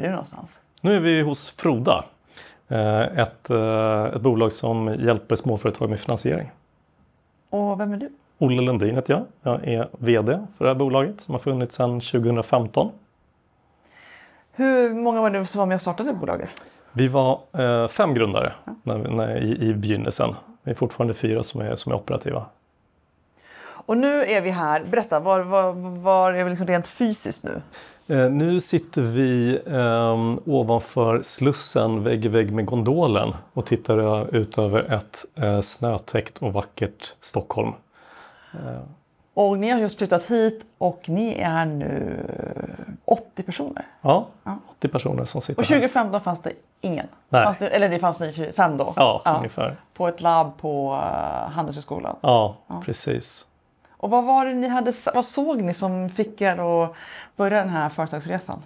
är nu någonstans? Nu är vi hos Froda. Eh, ett, eh, ett bolag som hjälper småföretag med finansiering. Och vem är du? Olle Lundin heter jag. Jag är VD för det här bolaget som har funnits sedan 2015. Hur många var det som var med och startade bolaget? Vi var eh, fem grundare när, när, i, i begynnelsen. Vi är fortfarande fyra som är, som är operativa. Och nu är vi här. Berätta, var, var, var är vi liksom rent fysiskt nu? Eh, nu sitter vi eh, ovanför Slussen vägg i vägg med gondolen och tittar ut över ett eh, snötäckt och vackert Stockholm. Eh. Och ni har just flyttat hit och ni är nu 80 personer? Ja, 80 personer som sitter Och 2015 här. fanns det ingen? Nej. Fanns det, eller det fanns ni fem då? Ja, ja, ungefär. På ett labb på Handelshögskolan? Ja, ja, precis. Och vad var det ni hade, vad såg ni som fick er att börja den här företagsresan?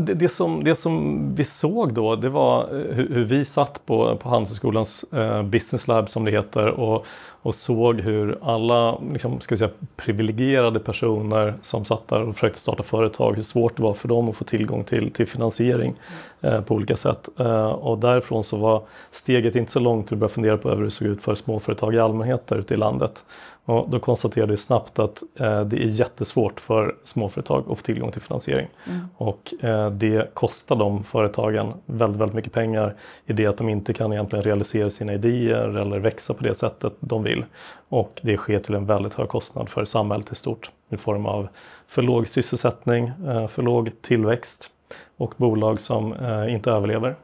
Det, det, som, det som vi såg då det var eh, hur, hur vi satt på, på Handelshögskolans eh, business lab som det heter och, och såg hur alla liksom, ska vi säga, privilegierade personer som satt där och försökte starta företag, hur svårt det var för dem att få tillgång till, till finansiering eh, på olika sätt. Eh, och därifrån så var steget inte så långt att börja fundera på hur det såg ut för småföretag i allmänhet där ute i landet. Och då konstaterade vi snabbt att eh, det är jättesvårt för småföretag att få tillgång till finansiering. Mm. Och eh, det kostar de företagen väldigt, väldigt mycket pengar i det att de inte kan egentligen realisera sina idéer eller växa på det sättet de vill. Och det sker till en väldigt hög kostnad för samhället i stort i form av för låg sysselsättning, eh, för låg tillväxt och bolag som eh, inte överlever.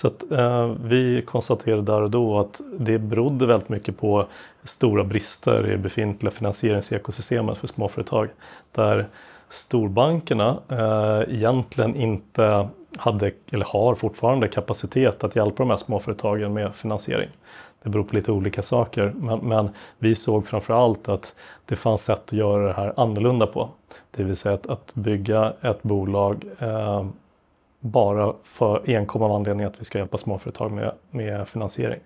Så att, eh, vi konstaterade där och då att det berodde väldigt mycket på stora brister i det befintliga finansieringsekosystemet för småföretag. Där storbankerna eh, egentligen inte hade, eller har fortfarande kapacitet att hjälpa de här småföretagen med finansiering. Det beror på lite olika saker, men, men vi såg framförallt att det fanns sätt att göra det här annorlunda på. Det vill säga att, att bygga ett bolag eh, bara för enkom av anledningen att vi ska hjälpa småföretag med, med finansiering.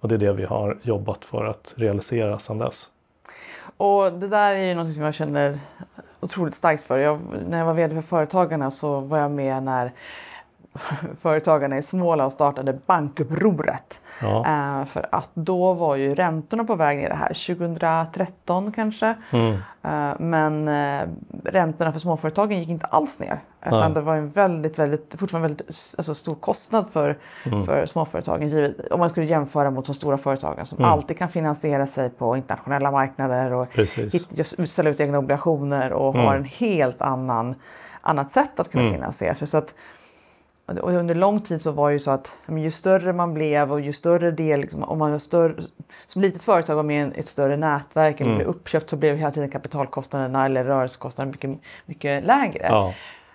Och det är det vi har jobbat för att realisera sedan dess. Och det där är ju något som jag känner otroligt starkt för. Jag, när jag var VD för Företagarna så var jag med när Företagarna i Småland startade bankupproret. Ja. Uh, för att då var ju räntorna på väg ner det här 2013 kanske. Mm. Uh, men uh, räntorna för småföretagen gick inte alls ner. Utan det var en väldigt, väldigt, fortfarande väldigt alltså, stor kostnad för, mm. för småföretagen. Givet, om man skulle jämföra mot de stora företagen som mm. alltid kan finansiera sig på internationella marknader och hit, ställa ut egna obligationer och har mm. en helt annan annat sätt att kunna mm. finansiera sig. Så att, och under lång tid så var det ju så att ju större man blev och ju större del, liksom, om man var större, som litet företag var med i ett större nätverk eller mm. blev uppköpt så blev hela tiden kapitalkostnaderna eller rörelsekostnaderna mycket, mycket lägre. Ja.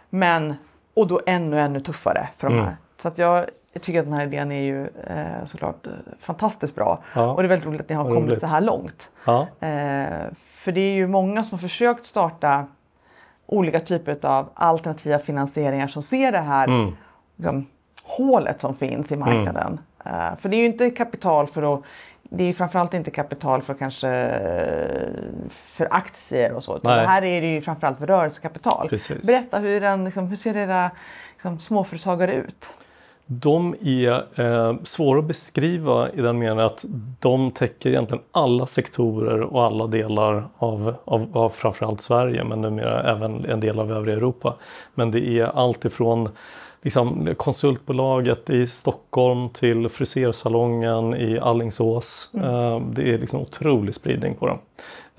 Men, och då ännu, ännu tuffare för de mm. här. Så att jag, jag tycker att den här idén är ju eh, såklart eh, fantastiskt bra. Ja. Och det är väldigt roligt att ni har kommit så här långt. Ja. Eh, för det är ju många som har försökt starta olika typer av alternativa finansieringar som ser det här mm liksom, hålet som finns i marknaden. Mm. Uh, för det är ju inte kapital för att det är framförallt inte kapital för kanske för aktier och så. Utan det här är det ju framförallt för rörelsekapital. Precis. Berätta, hur, den, liksom, hur ser era liksom, småföretagare ut? De är eh, svåra att beskriva i den meningen att de täcker egentligen alla sektorer och alla delar av, av, av framförallt Sverige men numera även en del av övriga Europa. Men det är allt ifrån liksom, konsultbolaget i Stockholm till frisersalongen i Allingsås. Mm. Uh, det är liksom otrolig spridning på dem.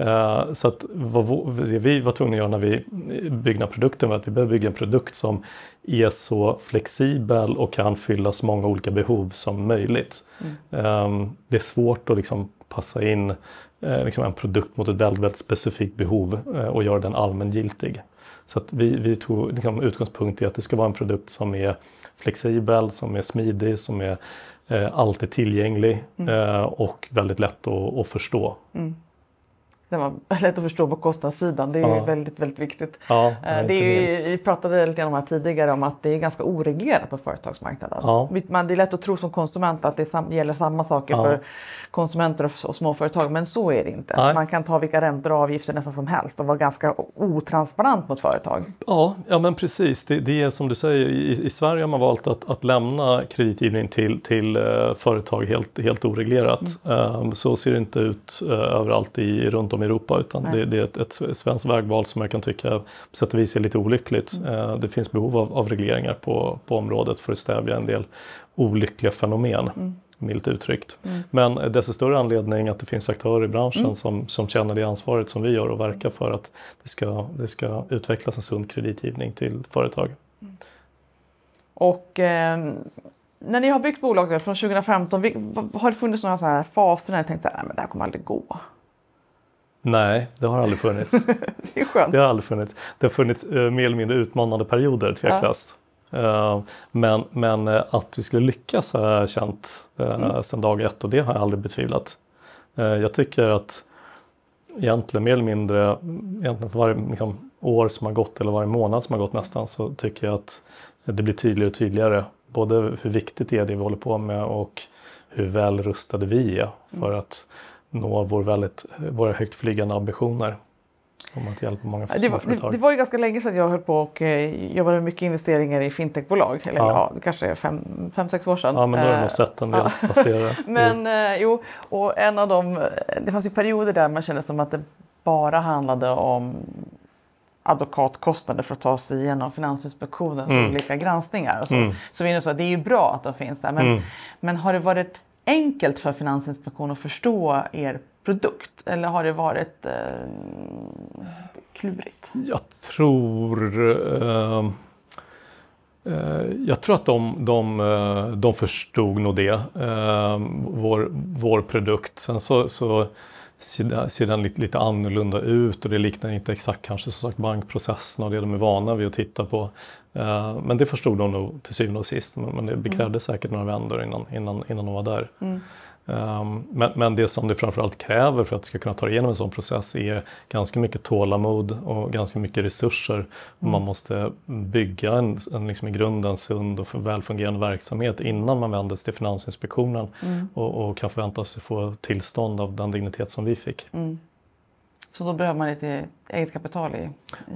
Uh, så att vad vi var tvungna att göra när vi byggde produkten var att vi behöver bygga en produkt som är så flexibel och kan fylla så många olika behov som möjligt. Mm. Um, det är svårt att liksom passa in uh, liksom en produkt mot ett väldigt, väldigt specifikt behov och göra den allmängiltig. Så att vi, vi tog liksom utgångspunkt i att det ska vara en produkt som är flexibel, som är smidig, som är eh, alltid tillgänglig mm. eh, och väldigt lätt att, att förstå. Mm. Det var lätt att förstå på kostnadssidan. Det är Ja. väldigt, väldigt viktigt. Ja, Eh, det är ju, vi pratade lite grann om här tidigare om att det är ganska oreglerat på företagsmarknaden. Ja. Man, det är lätt att tro som konsument att det sam, gäller samma saker Ja. för konsumenter och, och småföretag, men så är det inte. Nej. Man kan ta vilka räntor och avgifter nästan som helst och vara ganska otransparent mot företag. Ja, ja men precis. Det, det är som du säger, i, i Sverige har man valt att, att lämna kreditgivning till, till eh, företag helt, helt oreglerat. Eh, så ser det inte ut eh, överallt i, runt om i Europa utan det, det är ett, ett svenskt vägval som jag kan tycka på sätt och vis är lite olyckligt. Eh, det finns behov av, av regleringar på, på området för att stävja en del olyckliga fenomen. Milt uttryckt. Men desto större anledning att det finns aktörer i branschen som, som känner det ansvaret som vi gör och verkar för att det ska, det ska utvecklas en sund kreditgivning till företag. Och eh, när ni har byggt bolaget från 2015, vi, vad- har det funnits några sådana här faser när ni tänkte att det här kommer aldrig gå? Nej, det har aldrig funnits. Det är skönt. Det har aldrig funnits. Det har funnits eh, mer eller mindre utmanande perioder tveklöst. Eh, men men eh, att vi skulle lyckas har jag känt uh, sedan dag ett och det har jag aldrig betvivlat. Jag tycker att egentligen mer eller mindre, egentligen för varje liksom, år som har gått eller varje månad som har gått nästan så tycker jag att det blir tydligare och tydligare både hur viktigt det är det vi håller på med och hur väl rustade vi är för att nå vår väldigt, våra högt flygande ambitioner om att hjälpa många Det var, det, det var ju ganska länge sedan jag höll på och eh, jobbade med mycket investeringar i fintechbolag. Eller ja, Ja. det kanske är fem, fem, sex år sedan. Ja, men då har jag Eh, nog sett en del passera. Men eh, jo, och en av dem, eh, det fanns ju perioder där man kände som att det bara handlade om advokatkostnader för att ta sig igenom Finansinspektionens Mm. olika granskningar. Och så Mm. så vi nu sa att det är ju bra att de finns där. Men, Mm. men har det varit enkelt för Finansinspektionen att förstå er produkt? Eller har det varit eh, klurigt? Jag tror eh, eh jag tror att de, de, eh, de förstod nog det, eh, vår, vår produkt. Sen så, så ser den- ser den lite, lite annorlunda ut och det liknar inte exakt kanske som sagt bankprocessen och det de är vana vid att titta på. Eh, Men det förstod de nog till syvende och sist. Men det bekrävdes säkert några vändor innan, innan, innan de var där. Um, men, men det som det framförallt kräver för att du ska kunna ta dig igenom en sån process är ganska mycket tålamod och ganska mycket resurser. Och Man måste bygga en, en liksom i grunden sund och välfungerande verksamhet innan man vänder sig till Finansinspektionen och, och kan förvänta sig få tillstånd av den dignitet som vi fick. Så då behöver man lite eget kapital i?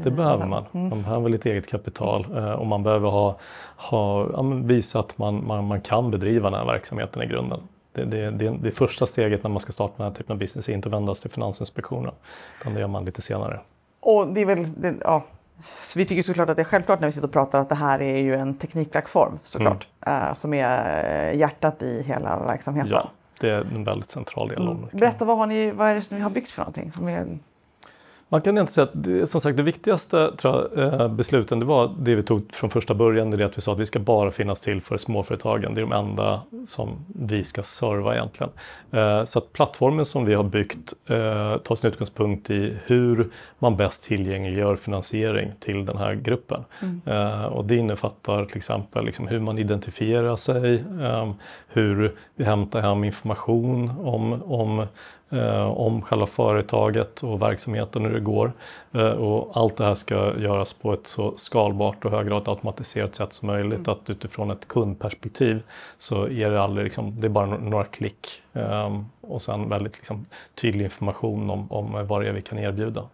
Det behöver man. Man behöver lite eget kapital eh, och man behöver ha, ha, visa att man, man, man kan bedriva den här verksamheten i grunden. Det, det, det, det första steget när man ska starta den här typen av business är inte att vända sig till Finansinspektionen. Utan det gör man lite senare. Och det är väl, det, ja, så vi tycker såklart att det är självklart när vi sitter och pratar att det här är ju en teknikplattform såklart. eh, som är hjärtat i hela verksamheten. Ja, det är en väldigt central del det. Berätta, vad, har ni, vad är det som ni har byggt för någonting? Som är, Man kan inte säga att det, som sagt det viktigaste jag, eh, besluten det var det vi tog från första början. Det är att vi sa att vi ska bara finnas till för småföretagen. Det är de enda som vi ska serva egentligen. Eh, Så att plattformen som vi har byggt eh, tar sin utgångspunkt i hur man bäst tillgängliggör finansiering till den här gruppen. Eh, Och det innefattar till exempel liksom hur man identifierar sig, hur vi hämtar hem information om, om om själva företaget och verksamheten hur det går. Eh, och allt det här ska göras på ett så skalbart och höggradigt automatiserat sätt som möjligt. Att utifrån ett kundperspektiv så är det aldrig liksom, det är bara några klick eh, och sen väldigt liksom, tydlig information om, om vad det är vi kan erbjuda.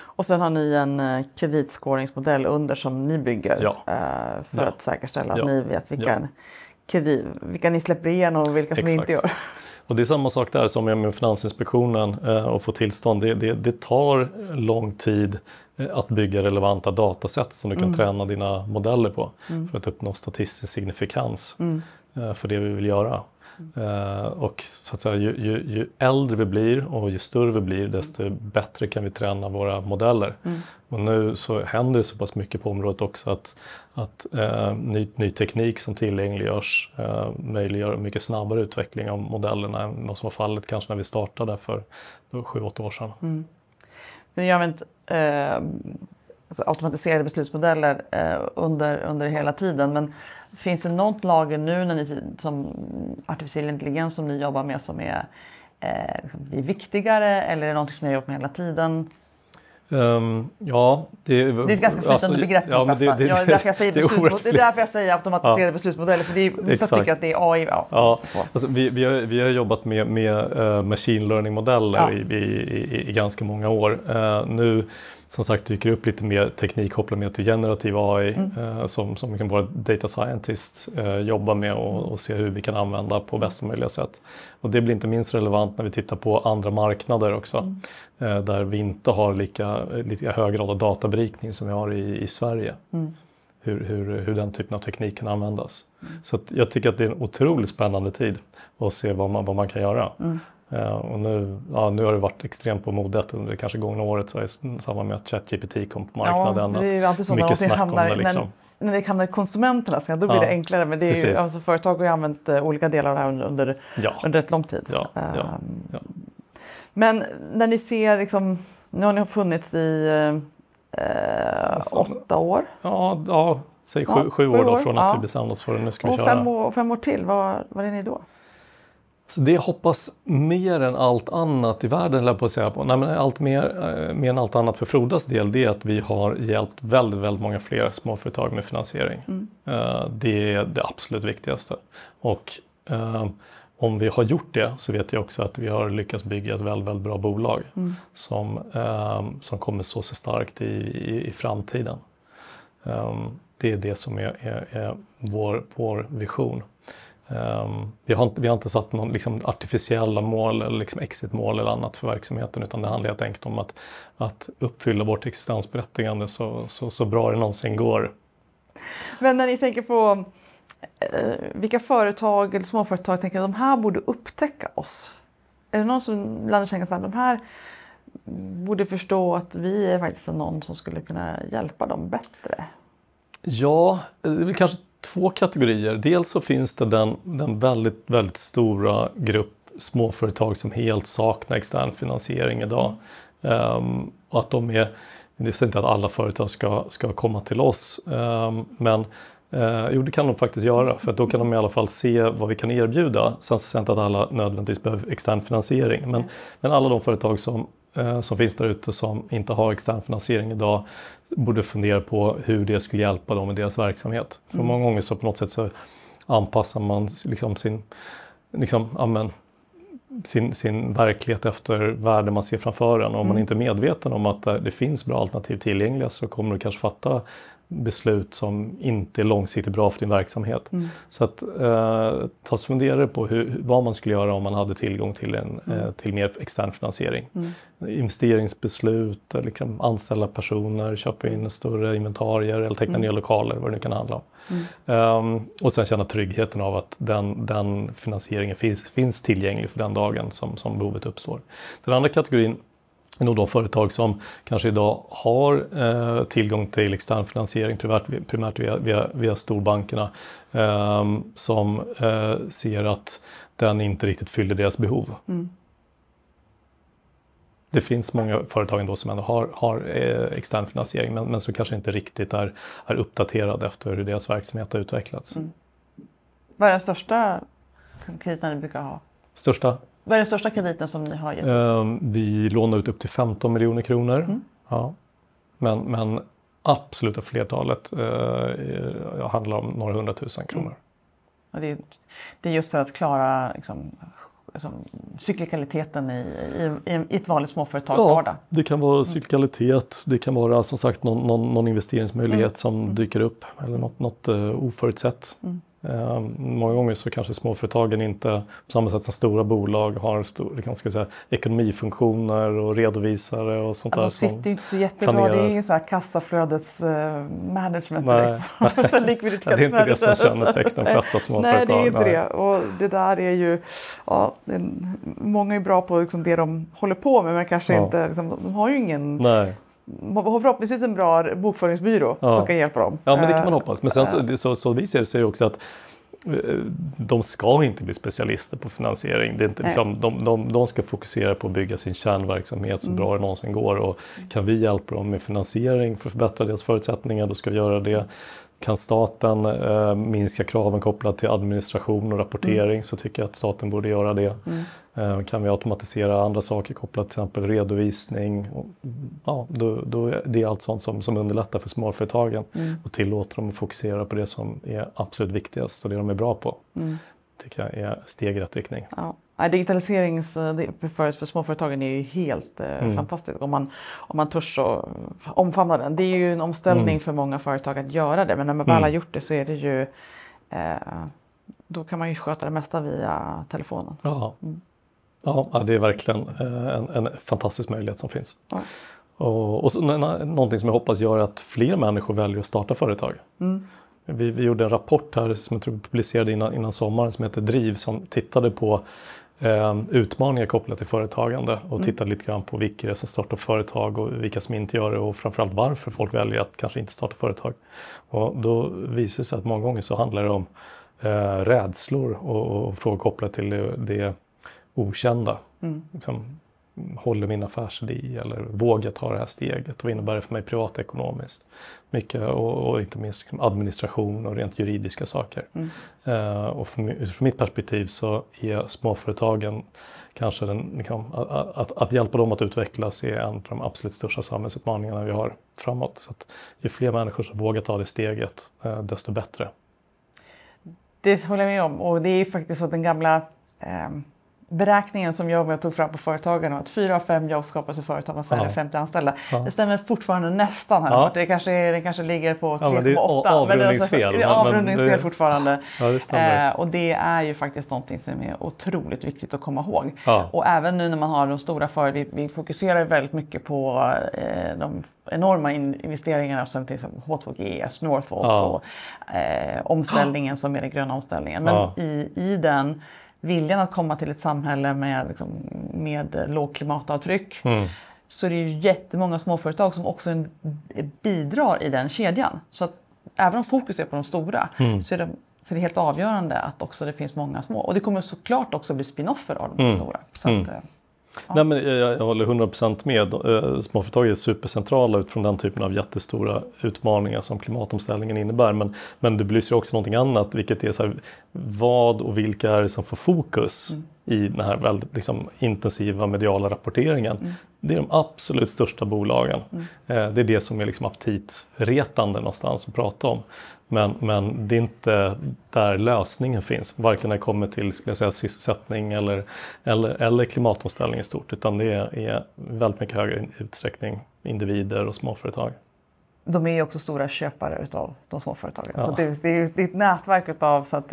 och sen har ni en eh, kreditskåringsmodell under som ni bygger Ja. eh, för Ja. att säkerställa att Ja. ni vet vilka, Ja. kredit, vilka ni släpper igenom och vilka som ni inte Exakt. gör. Och det är samma sak där som med Finansinspektionen eh, och få tillstånd. Det, det, det tar lång tid eh, att bygga relevanta dataset som du kan träna dina modeller på för att uppnå statistisk signifikans eh, för det vi vill göra. Eh, och så att säga, ju, ju, ju äldre vi blir och ju större vi blir desto bättre kan vi träna våra modeller. Och nu så händer det så pass mycket på området också att, att eh, ny, ny teknik som tillgängliggörs eh, möjliggör mycket snabbare utveckling av modellerna än vad som var fallet kanske när vi startade för då sju, åtta år sedan. Ni har använt alltså automatiserade beslutsmodeller eh, under, under hela tiden. Men finns det något lager nu när ni, som artificiell intelligens som ni jobbar med som är eh, liksom blir viktigare eller är det någonting som jag har gjort med hela tiden? Um, ja, det, det är ett ganska flytande alltså, begrepp ja, det, det, ja, det, är därför jag säger, det, beslutsmod- det är därför jag säger automatiserade ja. beslutsmodeller. För det är, vissa Exakt. tycker att det är AI. Ja, ja. Alltså, vi, vi, har, vi har jobbat med, med uh, machine learning-modeller ja. i, i, i, i, ganska många år. Uh, nu som sagt dyker upp lite mer teknik kopplat mer till generativ AI mm. eh, som, som kan vara data scientists eh, jobba med och, och, se hur vi kan använda på bästa möjliga sätt. Och det blir inte minst relevant när vi tittar på andra marknader också mm. eh, där vi inte har lika, lika hög grad av databerikning som vi har i, i Sverige. Mm. Hur, hur, hur den typen av teknik kan användas. Mm. Så jag tycker att det är en otroligt spännande tid att se vad man, vad man kan göra. Uh, och nu, ja, nu har det varit extremt på modet under kanske gångna året så i samband med att ChatGPT kom på marknaden. Ja, det är ju alltid så mycket snack hamnar, om det. Liksom. När, när det hamnar i konsumenternas då blir ja, det enklare. Men det är ju, alltså, företag har ju använt uh, olika delar av det här under, under, ja. under ett lång tid. Ja, uh, men när ni ser, liksom, nu har ni funnits i alltså, åtta år? Ja, ja säg sju, sju, sju år, då, från att vi bestämde oss för att nu ska vi och köra. Fem år, fem år till, vad, vad är ni då? Så det hoppas mer än allt annat i världen, eller på att säga. På. Nej, men allt mer, eh, mer än allt annat för Frodas del, det är att vi har hjälpt väldigt, väldigt många fler småföretag med finansiering. Mm. Uh, det är det absolut viktigaste. Och uh, om vi har gjort det så vet jag också att vi har lyckats bygga ett väldigt, väldigt bra bolag mm. som, uh, som kommer stå sig starkt i, i, i framtiden. Um, det är det som är, är, är vår, vår vision. Um, vi, har inte, vi har inte satt någon liksom, artificiella mål eller liksom exitmål eller annat för verksamheten utan det handlar helt enkelt om att, att uppfylla vårt existensberättigande så, så, så bra det någonsin går. Men när ni tänker på eh, vilka företag eller småföretag tänker att de här borde upptäcka oss? Är det någon som ibland känner att de här borde förstå att vi är faktiskt någon som skulle kunna hjälpa dem bättre? Ja, det kanske två kategorier. Dels så finns det den, den väldigt, väldigt stora grupp småföretag som helt saknar extern finansiering idag. Um, och att de är, det säger inte att alla företag ska, ska komma till oss, um, men uh, jo det kan de faktiskt göra för att då kan de i alla fall se vad vi kan erbjuda. Sen säger jag inte att alla nödvändigtvis behöver extern finansiering, men, men alla de företag som Eh, som finns där ute som inte har extern finansiering idag borde fundera på hur det skulle hjälpa dem i deras verksamhet. För mm. många gånger så på något sätt så anpassar man liksom sin, liksom, amen, sin, sin verklighet efter värden man ser framför en. Om mm. man inte är medveten om att det finns bra alternativ tillgängliga så kommer du kanske fatta beslut som inte är långsiktigt bra för din verksamhet. Mm. Så att eh, ta och fundera på hur, vad man skulle göra om man hade tillgång till, en, mm. eh, till mer extern finansiering. Mm. Investeringsbeslut, liksom anställa personer, köpa in större inventarier eller teckna mm. nya lokaler, vad det nu kan handla om. Um, och sen känna tryggheten av att den, den finansieringen finns, finns tillgänglig för den dagen som, som behovet uppstår. Den andra kategorin är nog de företag som kanske idag har eh, tillgång till extern finansiering primärt, primärt via, via, via storbankerna eh, som eh, ser att den inte riktigt fyller deras behov. Mm. Det finns många företag ändå som ändå har, har eh, extern finansiering men, men som kanske inte riktigt är, är uppdaterade efter hur deras verksamhet har utvecklats. Mm. Vad är den största krediten ni brukar ha? Största? Vad är den största krediten som ni har gett ut? Vi lånar ut upp till 15 miljoner kronor. Mm. Ja. Men, men absoluta flertalet eh, handlar om några hundratusen kronor. Mm. Det, är, det, är, just för att klara liksom, liksom, cyklikaliteten i, i, i ett vanligt småföretags ja, vardag? Det kan vara mm. cyklikalitet, det kan vara som sagt någon, någon, någon investeringsmöjlighet mm. som mm. dyker upp eller något, något uh, oförutsett. Mm. Eh, många gånger så kanske småföretagen inte på samma sätt som stora bolag har stor, kan säga, ekonomifunktioner och redovisare och sånt ja, där. De sitter ju inte så jättebra. Planerar. Det är ingen så här kassaflödets management Nej. för likviditetsmanagement. det är inte det som kännetecknar flesta småföretag. Nej, det är inte det. Och det där är ju, ja, många är bra på liksom det de håller på med men kanske ja. inte, liksom, de har ju ingen Nej förhoppningsvis en bra bokföringsbyrå ja. som kan hjälpa dem. Ja, men det kan man hoppas. Men sen så, eh. så, så vi ser det så är det också att eh, de ska inte bli specialister på finansiering. Det är inte, liksom, de, de, de ska fokusera på att bygga sin kärnverksamhet så mm. bra det någonsin går. Och kan vi hjälpa dem med finansiering för att förbättra deras förutsättningar, då ska vi göra det. Kan staten eh, minska kraven kopplat till administration och rapportering mm. så tycker jag att staten borde göra det. Mm. Eh, kan vi automatisera andra saker kopplat till exempel redovisning? Och, ja, då, då, det är allt sånt som, som underlättar för småföretagen mm. och tillåter dem att fokusera på det som är absolut viktigast och det de är bra på. Mm. tycker jag är steg i rätt riktning. Ja. Digitaliserings för, för småföretagen är ju helt eh, mm. fantastiskt om man, om man törs och omfamna den. Det är ju en omställning mm. för många företag att göra det men när man väl mm. har gjort det så är det ju eh, då kan man ju sköta det mesta via telefonen. Ja. Mm. Ja, det är verkligen eh, en, en fantastisk möjlighet som finns. Ja. Och, och så, någonting som jag hoppas gör att fler människor väljer att starta företag. Mm. Vi, vi, gjorde en rapport här som jag tror vi publicerade innan, innan sommaren som heter Driv som tittade på eh, utmaningar kopplat till företagande och mm. tittade lite grann på vilka det är som startar företag och vilka som inte gör det och framförallt varför folk väljer att kanske inte starta företag. Och då visar det sig att många gånger så handlar det om eh, rädslor och, och frågor kopplat till det, det okända. Mm. Liksom, håller min affärsidé eller vågar ta det här steget? Vad innebär det för mig privatekonomiskt? Mycket och, och inte minst liksom administration och rent juridiska saker. Mm. Uh, och från, från mitt perspektiv så är småföretagen kanske den, liksom, att, att, att, hjälpa dem att utvecklas är en av de absolut största samhällsutmaningarna vi har framåt. Så att ju fler människor som vågar ta det steget, uh, desto bättre. Det håller jag med om och det är faktiskt så att den gamla um beräkningen som jag tog fram på Företagarna att fyra av fem jobb skapas i företag med färre än 50 anställda. Ja. Det stämmer fortfarande nästan. Här, ja. det, kanske, det kanske ligger på 3,8. Ja, det är avrundningsfel. Det är avrundningsfel det, fortfarande. Ja, det eh, och det är ju faktiskt någonting som är otroligt viktigt att komma ihåg. Ja. Och även nu när man har de stora företagen, vi, vi, fokuserar väldigt mycket på eh, de enorma in, investeringarna som till exempel H2GS, Northvolt och eh, omställningen som är den gröna omställningen. Men i, i den viljan att komma till ett samhälle med, liksom, med lågt klimatavtryck mm. så är det ju jättemånga småföretag som också en, bidrar i den kedjan. Så att även om fokus är på de stora mm. så, är det, så är det helt avgörande att också det finns många små. Och det kommer såklart också bli spinoffer av de mm. stora. Så att, mm. eh, Ja. Nej, men jag, jag håller 100% med. Eh, småföretag är supercentrala utifrån den typen av jättestora utmaningar som klimatomställningen innebär. Men, men det belyser också någonting annat, vilket är så här, vad och vilka är det som får fokus mm. i den här väldigt liksom, intensiva mediala rapporteringen. Mm. Det är de absolut största bolagen. Mm. Eh, det är det som är liksom aptitretande någonstans att prata om. Men, men det är inte där lösningen finns, varken när det kommer till skulle jag säga, sysselsättning eller, eller, eller klimatomställning i stort, utan det är, är väldigt mycket högre utsträckning individer och småföretag. De är ju också stora köpare utav de små företagen. Ja. Så det, det, är, det är ett nätverk utav så att,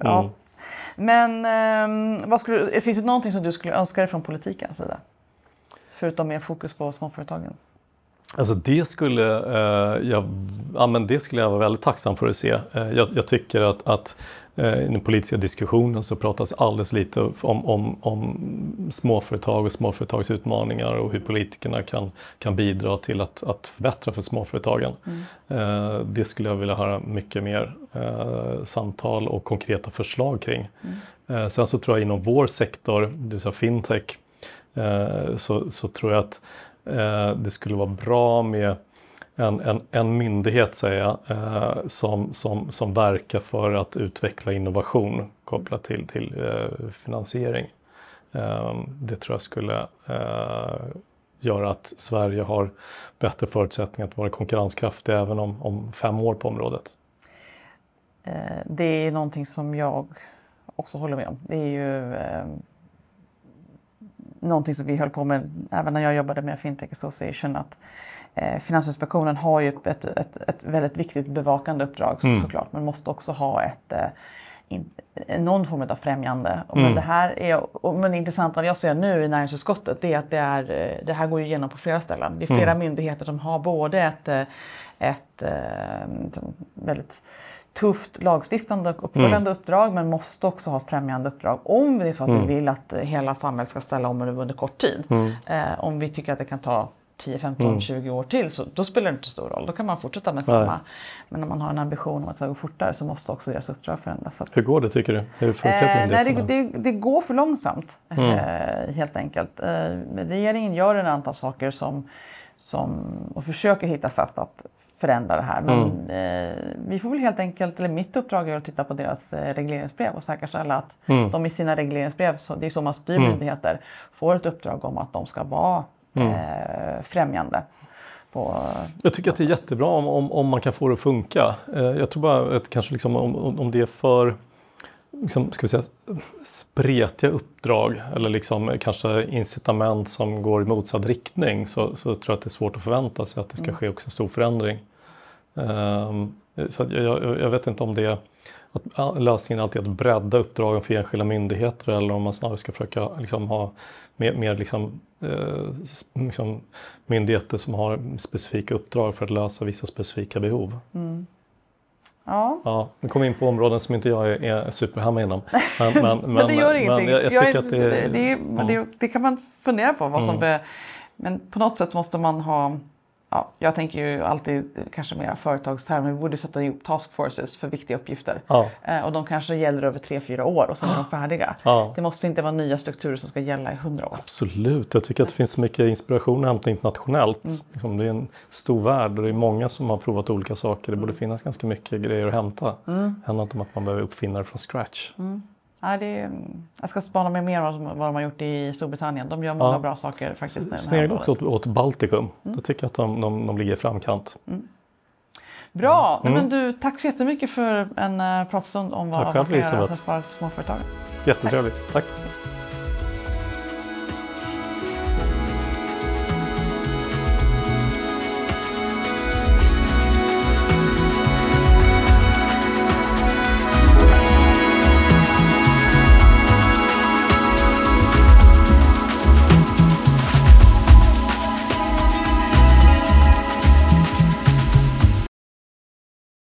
ja. Mm. Men eh, vad skulle, finns det någonting som du skulle önska dig från politikens sida? Förutom mer fokus på småföretagen? Alltså det skulle, eh, jag, ja, men det skulle jag vara väldigt tacksam för att se. Eh, jag, jag, tycker att, att eh, i den politiska diskussionen så pratas alldeles lite om, om, om småföretag och småföretags utmaningar och hur politikerna kan, kan bidra till att, att förbättra för småföretagen. Mm. Eh, det skulle jag vilja höra mycket mer eh, samtal och konkreta förslag kring. Mm. Eh, sen så tror jag inom vår sektor, det vill säga fintech, så, så tror jag att Eh, det skulle vara bra med en, en, en myndighet säger jag, eh, som, som, som verkar för att utveckla innovation kopplat till, till eh, finansiering. Det tror jag skulle göra att Sverige har bättre förutsättningar att vara konkurrenskraftig även om, om fem år på området. Det är någonting som jag också håller med om. Det är ju någonting som vi höll på med även när jag jobbade med Fintech Association. Att, eh, Finansinspektionen har ju ett, ett, ett, väldigt viktigt bevakande uppdrag mm. såklart men måste också ha ett eh, in, någon form av främjande. Mm. Men det här är, och, men det intressanta jag ser nu i näringsutskottet är att det, är, eh, det här går igenom på flera ställen. Det är flera mm. myndigheter som har både ett, eh, ett, ett eh, väldigt tufft lagstiftande och uppföljande mm. uppdrag men måste också ha ett främjande uppdrag om det är så att mm. vi vill att hela samhället ska ställa om under kort tid. Mm. Eh, om vi tycker att det kan ta 10, 15, mm. 20 år till så då spelar det inte stor roll. Då kan man fortsätta med samma. Nej. Men om man har en ambition om att det ska gå fortare så måste också deras uppdrag förändras. Att, Hur går det tycker du? Hur eh, nej, det, det, det, går för långsamt mm. eh, helt enkelt. Eh, regeringen gör en antal saker som som, och försöker hitta sätt att förändra det här. Men Mm. eh, vi får väl helt enkelt, eller mitt uppdrag är att titta på deras eh, regleringsbrev och säkerställa att Mm. de i sina regleringsbrev, så, det är så man styr myndigheter, får ett uppdrag om att de ska vara Mm. eh, främjande. På, Jag tycker att det är jättebra om, om, om man kan få det att funka. Eh, jag tror bara att kanske liksom om, om om det är för liksom, ska vi säga, spretiga uppdrag eller liksom kanske incitament som går i motsatt riktning så, så tror jag att det är svårt att förvänta sig att det ska ske också en stor förändring. Ehm, så jag, jag, jag vet inte om det att lösningen alltid är att bredda uppdragen för enskilda myndigheter eller om man snarare ska försöka liksom ha mer, mer liksom, eh, liksom myndigheter som har specifika uppdrag för att lösa vissa specifika behov. Ja. Ja, vi kommer in på områden som inte jag är, är superhamma inom. Men, men, men, Men det gör ingenting. Men jag, jag Jag tycker är- att det, är- Mm. det, är- det, det kan man fundera på. Vad som be, men på något sätt måste man ha Ja, jag tänker ju alltid kanske mer företagstermer. Vi borde sätta ihop task forces för viktiga uppgifter. Ja. Eh, och de kanske gäller över tre, fyra år och sen är de färdiga. Ja. Det måste inte vara nya strukturer som ska gälla i hundra år. Absolut, jag tycker att det finns mycket inspiration att hämta internationellt. Mm. Liksom, det är en stor värld och det är många som har provat olika saker. Det borde finnas ganska mycket grejer att hämta. Mm. Det handlar inte om att man behöver uppfinna det från scratch. Ja, det är, jag ska spana mig mer om vad de har gjort i Storbritannien. De gör många Ja. bra saker faktiskt. Snegla också åt, åt Baltikum. Mm. Jag tycker att de, de, de ligger i framkant. Bra! Mm. Men du, tack så jättemycket för en uh, pratstund om vad Tack man kan göra för att spara på småföretag. Jättetrevligt. Tack.